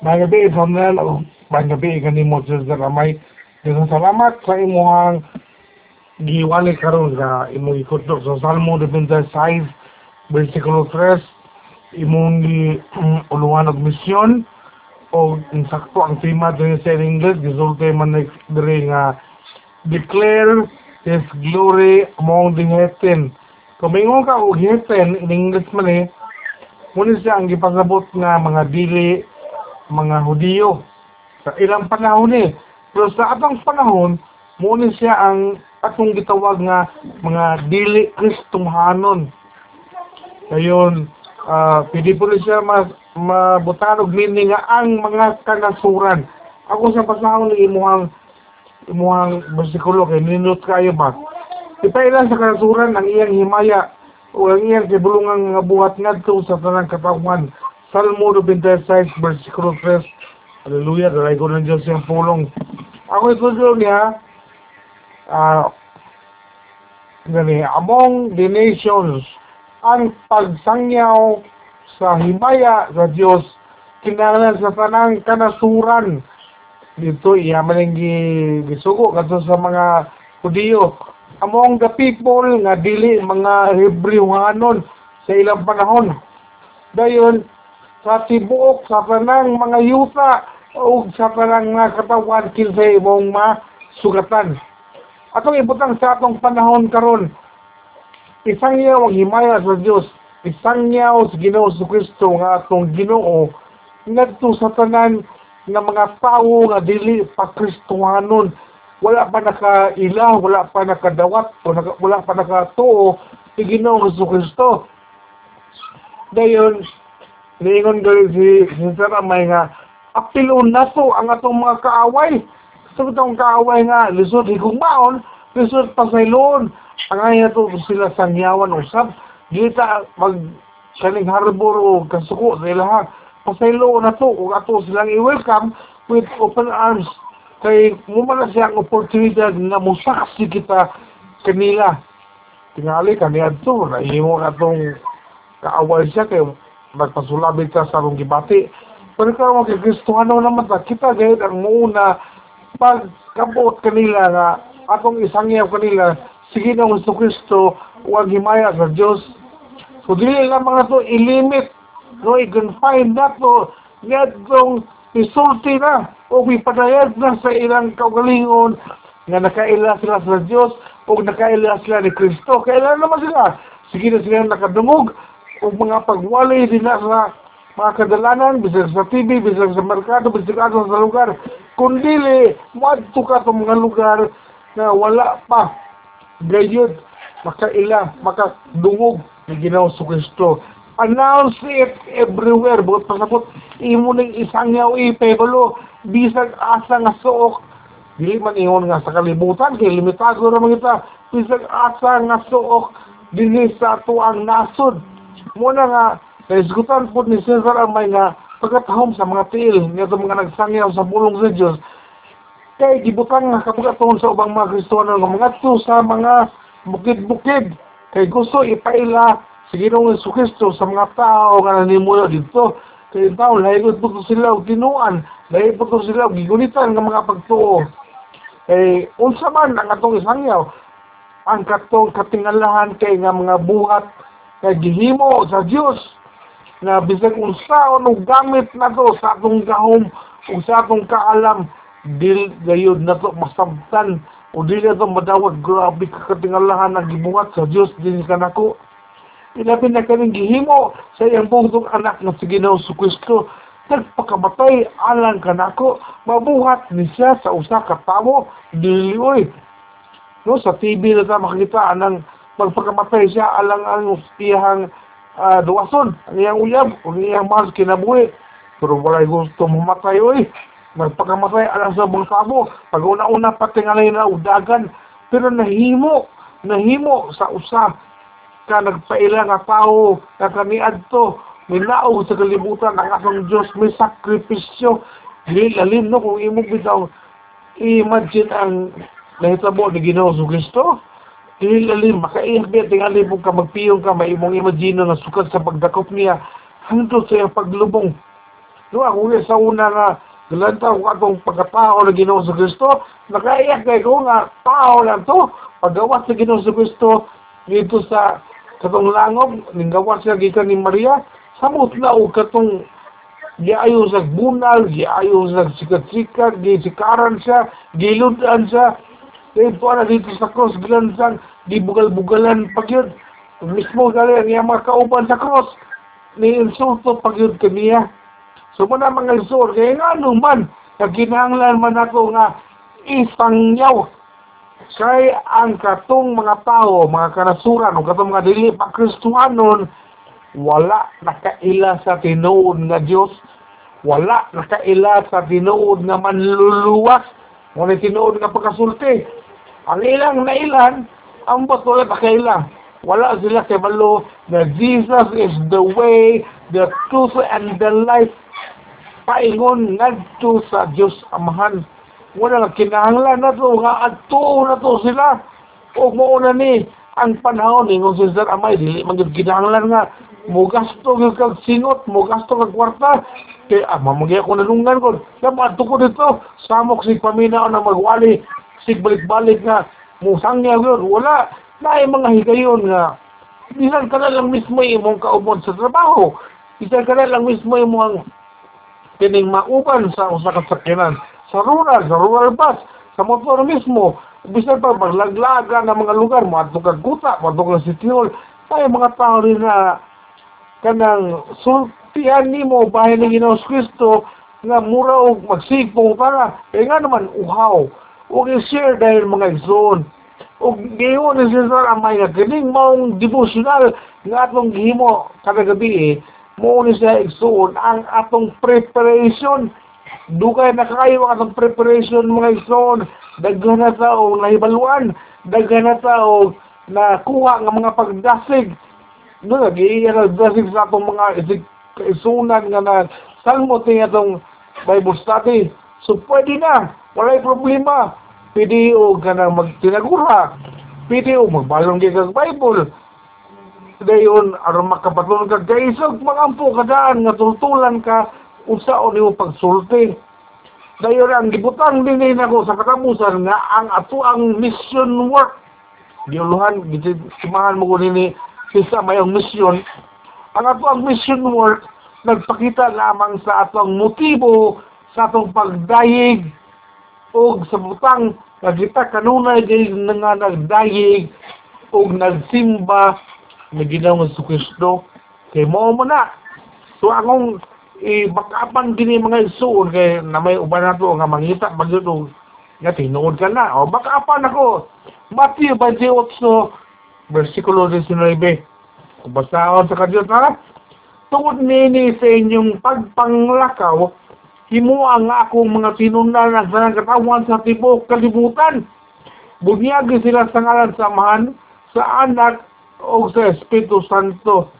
May gabi, Samuel, o may gabi, kanimo Diyos na ramay. Diyos salamat sa imuhang giwali karon nga imong ikutok sa Salmo 26, versikulo 3, imong gi uluhan og misyon o insakto ang tema din sa English, gisulti man na diri nga declare His glory among the heathen. Kung maingon ka og heathen, in English man eh, muna siya ang gipasabot nga mga dili mga Hudiyo sa ilang panahon eh. Pero sa atong panahon, muna siya ang atong gitawag nga mga dili Kristohanon. Ngayon, uh, pwede po siya mas mabutan og meaning nga ang mga kanasuran. Ako sa pasahon ni imuhang imuhang bersikulo kay ninot kayo ba. Ipailan sa kanasuran ang iyang himaya o ang iyang kibulungan nga buhat ngadto sa tanang katawan. Salmo 26, versikulo 3. Hallelujah, dalay ko ng Diyos yung pulong. Ako ito niya, ah, gani, among the nations, ang pagsangyaw sa himaya sa Diyos, kinahanglan sa tanang kanasuran. Dito, iya man gisugo kadto sa mga Hudiyo. Among the people nga dili mga Hebrewhanon sa ilang panahon. Dayon, sa tibuok sa tanang mga yuta o sa tanang nga katawan kinsa imong masugatan. Atong ibutang sa atong panahon karon isang yaw ang himaya sa Dios isang yaw sa Ginoo sa Kristo nga atong Ginoo ngadto sa tanan nga mga tawo nga dili pa Kristohanon wala pa nakaila, wala pa nakadawat, wala pa nakatuo ni Ginoo sa Kristo. Dayon, Niingon gali si, si Sir Amay nga, apilon na to ang atong mga kaaway. Sa itong kaaway nga, lisod higong maon, lisod pasayloon. Ang ay to sila sangyawan usap. Dita mag kaning harbor o kasuko sa ilahan. Pasayloon na to, kung ato silang i-welcome with open arms. Kay mumala siya ang oportunidad na musaksi kita kanila. Tingali kaniya to, na tong kaaway siya kay magpasulabit ka sa arong gibati. Pero ka mga Kristohano naman ta, kita gayud ang muna pag kabot kanila nga atong isangyaw kanila sige na Gusto Kristo huwag himaya sa Diyos. So dili lang mga to ilimit no i-confine na to ngadtong isulti na o ipadayag na sa ilang kaugalingon nga nakaila sila sa Diyos o nakaila sila ni Kristo. Kailan naman sila? Sige na sila nakadungog o mga pagwalay na sa mga kadalanan, bisag sa TV, bisag sa merkado, bisag ato sa lugar. Kung dili, madto ka sa mga lugar na wala pa gayud, makaila, makadungog ni Ginoo sa Kristo. Announce it everywhere. Bukod pasabot, imo ning isang yaw ipekulo, bisag asa nga suok. Dili man ingon nga sa kalibutan, kay limitado ra kita. Bisag asa nga suok, dinhi sa tuang nasod muna nga naisgutan po ni Cesar ang may nga pagkatahom sa mga tiil nga mga nagsangyaw sa bulong sa Diyos. Kay gibutang nga kapagkatahon sa ubang mga Kristiyano nga mga to sa mga bukid-bukid. Kay gusto ipaila sa Ginoong Yesu Kristo sa mga tao nga nanimulo dito. Kay tao lahigot po sila og tinuan lahigot po sila og gigunitan nga mga pagtuo. Kay unsa man ang atong isangyaw ang katong katingalahan kay nga mga buhat nga gihimo sa Dios na bisag unsaon og gamit na to sa atong gahom o sa atong kaalam dil gayud na to masabtan o dili na to madawat. Grabe kakatingalahan ang gibuhat sa Dios din kanako ilabi na kaning gihimo sa iyang bugtong anak nga si Ginoo sa Kristo nagpakamatay alang kanako mabuhat ni siya sa usa ka tawo dili oy. No sa TV na ta makita anang magpakamatay siya alang ang iyang uh, duwason, ang iyang uyab, ang iyang mahal kinabuhi. Pero walay gusto mamatay, oy. Magpakamatay alang sa tabo. Pag una-una patingalay na udagan. Pero nahimo, nahimo sa usa ka nagpaila nga tao na kaniad to nilaog sa kalibutan ang atong Diyos may sakripisyo lalim no kung imong bitaw imagine ang nahitabo ni Ginoo sa Kristo Ilalim, makaihbit, tingali mo ka, magpiyong ka, may imong imagino na sukat sa pagdakop niya, hangtod sa iyang paglubong. No, ako nga sa una nga, galantaw ko atong pagkatao ng Ginoo sa Kristo, nakaiyak kay ko nga tao lang to, paggawas sa Ginoo sa Kristo, dito sa katong langob, ninggawas siya gikan ni Maria, samot na o katong giayo sa bunal, giayo sa sikat-sikat, gisikaran siya, giludan siya, dito na dito sa cross, gilansan, di bugal-bugalan pag yun. Mismo gali ang mga kauban sa cross, ni insulto pag yun kaniya. So muna mga isor, kaya nga naman, naginanglan man ako nga isangyaw kay ang katong mga tao, mga kanasuran, o katong mga dili pa Kristuhanon, wala nakaila sa tinuod nga Dios wala nakaila sa tinuod nga manluluwas wala tinuod nga pagkasulti ang ilang nailan ang bot wala nakaila wala sila kay balo. Na Jesus is the way the truth and the life. Paingon ngadto sa Dios Amahan. Wala na kinahanglan na to nga adto na to sila. O mo na ni ang panahon ni kung si Sir Amay dili gyud kinahanglan nga. Mo gasto gyud kag singot mo gasto kag kwarta. Kay ah mamagay ako nalungan ko. Adto ko dito. Samok si paminaw na magwali sig balik-balik nga mo sangya gyud wala. Na mga higayon nga. Bisan ka na lang mismo imong kaubod sa trabaho. Bisan ka na lang mismo imong kining mauban sa usa ka sakyanan. Sa rural, sa rural bus, sa motor mismo, bisan pa maglaglaga ng mga lugar, maadto kag guta, maadto kag sitihol, ay mga tao rin na kanang sultihan nimo bahay ni Ginoong Kristo nga mura og magsigpong para. Kaya nga naman uhaw ug i-share dahil mga igsoon ug giyon ni Cesar ang may galing maong devotional nga atong gihimo kada gabi eh. Mo ni siya igsoon ang atong preparation. Dugay na kayo ang atong preparation mga igsoon daghan na ta og nahibaluan daghan na ta og nakuha nga mga pagdasig. No nagiiya na dasig sa atong mga isig kaisunan nga na salmo atong Bible study. So pwede na walay problema. Pwede o ka na magtinagura. Pwede o magbalong kag Bible. Dayon aron makapatulong kag kaisog magampo kadaan nga tultulan ka unsaon nimo pagsulti. Dayon ang gibutang dinhi nako sa katapusan nga ang ato ang mission work. Giuluhan gitimahan mo nini sa mayong mission. Ang ato ang mission work nagpakita lamang sa atong motibo sa atong pagdayig o sa butang nagita kanunay din nga nagdayig o nagsimba na ginawang sa Kristo. Kay mo mo na. So akong ibakapan gini mga isuon kay na may uban na to nga mangita magyud nga tinuod ka na. O bakapan ako. Matthew 28 versikulo 19 basahon sa kadiyot na tungod nini sa inyong pagpanglakaw himuha nga akong mga tinunan na sa katawan sa tibok kalibutan. Bunyagi sila sa ngalan samahan sa anak o sa Espiritu Santo.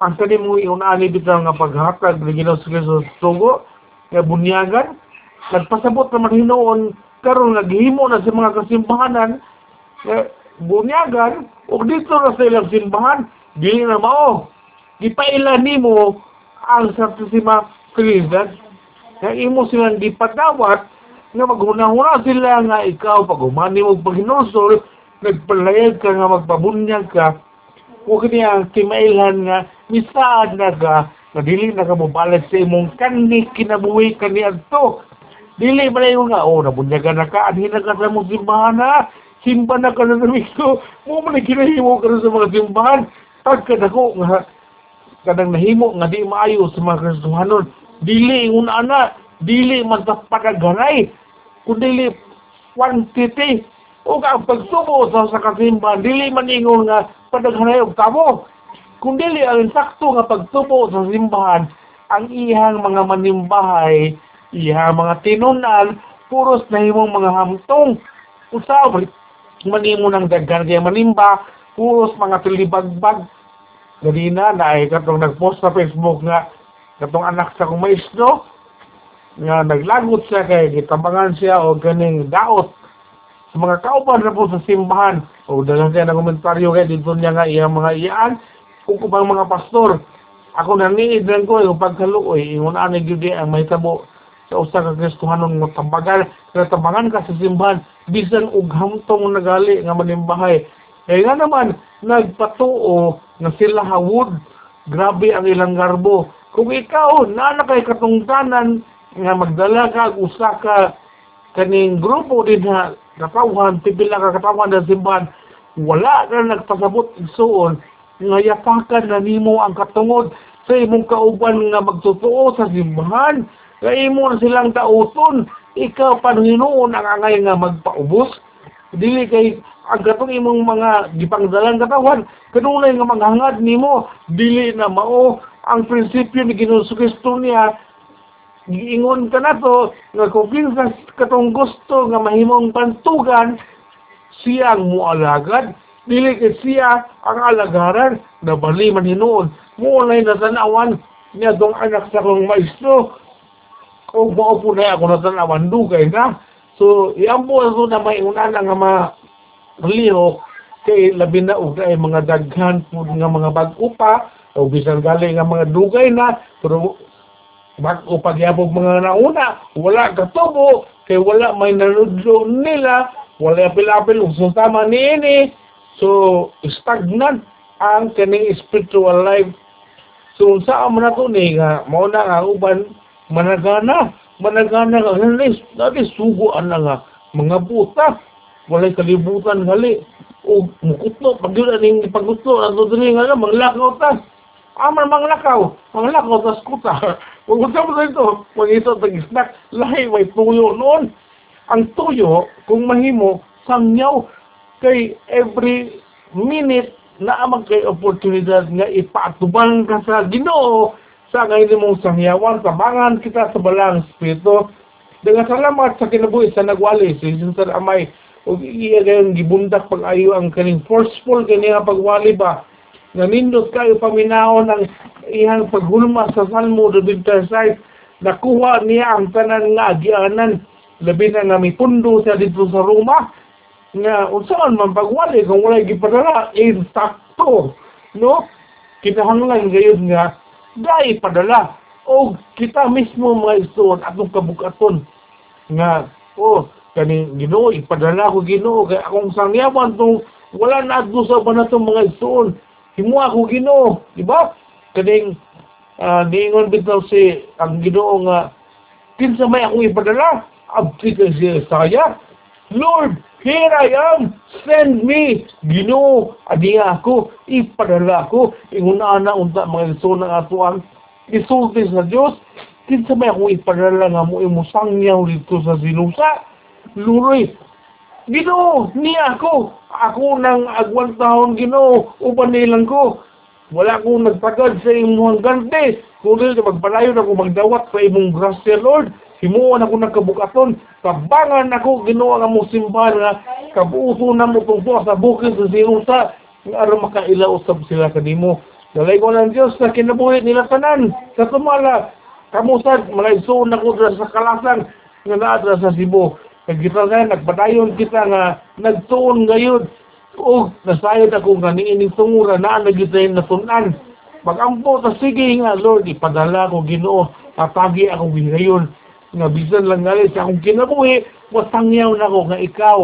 Ang kani mo iunani bitaw nga paghatag ni Ginoo sa Kristo tugo nga bunyagan. Nagpasabot naman hinuon karon naghimo na sa mga kasimbahanan. Nga bunyagan ug dito na sa ilang simbahan dili na mao. Gipaila nimo ang Santisima Trinidad nga imo silang gipadawat nga maghunahuna sila nga ikaw pag humani mo paghinusol nagpalayag ka nga magpabunyag ka. Huwag niya timailhan nga misaad na ka na dili na ka mobalik sa imong kani kinabuhi kani adto. Dili ba na nga oh nabunyagan na ka anhin na ka sa mong simbahan ha? Simba na ka na namisto mo man kinahimo ka na sa mga simbahan. Pagka dako nga kadang nahimo nga di maayo sa mga kristuhanon dili ingon ana dili pagkaganay kundi quantity o ang pagtubo sa sa kasimbahan dili man ingon nga padaghanay og tabo. Kung dili ang sakto nga pagtubo sa simbahan ang ihang mga manimbahay ihang mga tinunan puros na himong mga hamtong usaw manimo ng daghan kay manimba puros mga tilibagbag ganina na ay katong nagpost sa Facebook nga katong anak sa kumaisno nga naglagot siya kay gitambangan siya o ganing daot. Sa mga kauban na po sa simbahan o dalang siya na komentaryo kay dito niya nga iyang mga iyaan kung kubang mga pastor. Ako naniid lang ko yung pagkaluoy ingon ani gyud ang mahitabo sa usa ka Kristohanon mo tambagan. Kaya tambangan ka sa simbahan bisan og hamtong nagali nga manimbahay. Kaya nga naman nagpatuo nga sila hawod grabe ang ilang garbo. Kung ikaw na kay katungtanan nga magdala ka usa ka kaning grupo din na katawan pipila ka katawan sa simbahan wala ka nagpasabot igsuon nga yapakan na nimo ang katungod sa imong kauban nga magtotoo sa simbahan. Nga imo na silang tauton ikaw Panginoon ang angay nga magpaubos. Dili kay ang katong imong mga gipangdalang katawan kanunay nga manghangad nimo dili na mao ang prinsipyo ni Ginoong Kristo niya. Giingon ka na to nga kung katong gusto nga mahimong pantugan siya ang mualagad. Dili kay siya ang alagaran na bali man hinuon. Mo na natanawan niya dong anak sa kong maestro. O mao po na ako natanawan dugay na. So iampo ako na may una nga ma liho kay labi na og ay mga daghan po nga mga bag-o pa o bisan gali nga mga dugay na pero bag-o pa gyapon mga nauna wala katubo kay wala may nanudlo nila wala apil-apil ug tama niini So, stagnant ang kaning spiritual life. So, sa mo na to ni nga, mao na nga uban, managana, managana ka, halis, dati suguan na nga, mga buta, walay kalibutan gali, o mukutlo, pag yun aning pagutlo, ato dili nga manglakaw ta, aman manglakaw, manglakaw ta skuta, kung gusto mo dito, kung ito tag-snack, lahi may tuyo noon, ang tuyo, kung mahimo, sangyaw, kay every minute na amang kay oportunidad nga ipatubang ka sa Ginoo sa ngayon mong sangyawan tabangan kita sa balang espiritu. Dengan salamat sa kinabuhi sa nagwali si Sinter Amay ug iya gayon gibundak pag-ayo ang kaning forceful kani nga pagwali ba? Nga kayo paminahon ang iyang paghulma sa Salmo 26 nakuha niya ang tanan nga agianan. Labi na nga mipundo sa dito sa Roma. Nga unsaan man pagwali kung wala gipadala insakto no? Kinahanglan gayud nga dai padala. O kita mismo mga istuon atong kabukaton. Nga oh kani Ginoo ipadala ko Ginoo kay akong sangyawan tong wala na adto sa ba natong mga istuon himo ako Ginoo di ba kaning uh, niingon bitaw si ang Ginoo nga kinsa may akong ipadala abti kay si Isaiah Lord Here I am, send me. Ginoo, adi ako, ipadala ko. Inguna na unta mga liso ng atuan. Isulti sa Diyos, kinsa may akong ipadala nga mo imusangyaw dito sa sinusa. Luroy, Ginoo, ni ako. Ako nang agwan taon Ginoo, uban nilang ko. Wala akong nagpagad sa imong gante. Kung dili magpalayo na ako magdawat sa imong grasya, Lord. Himuon ako nagkabukaton. Kabangan ako ginawa nga mo simbahan nga kabuuso na mo tungkol sa bukid sa sinusa nga aron makailaw usab sila kanimo. Dalay ko ng Diyos na kinabuhi nila tanan sa tumala. Kamusad, mga isuon ako sa kalasan nga naadra sa Cebu. Kag kita nga, nagpadayon kita nga nagtuon ngayon. O, nasayod ako nga niining tungura na nagitayin na tunan. Pag-ampo, ta sige nga, Lord, ipadala ko ginoo. Tatagi ako ngayon nga bisan lang ngali sa akong kinabuhi, wasangyaw na ko nga ikaw,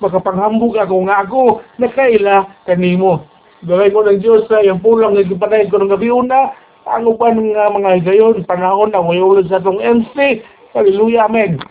makapanghambog ako nga ako, nakaila kanimo. Gawin ko ng Diyos sa iyang pulang nga gipatay ko ng gabi una, ang uban nga mga higayon, panahon na may ulo sa itong MC. Hallelujah, Amen.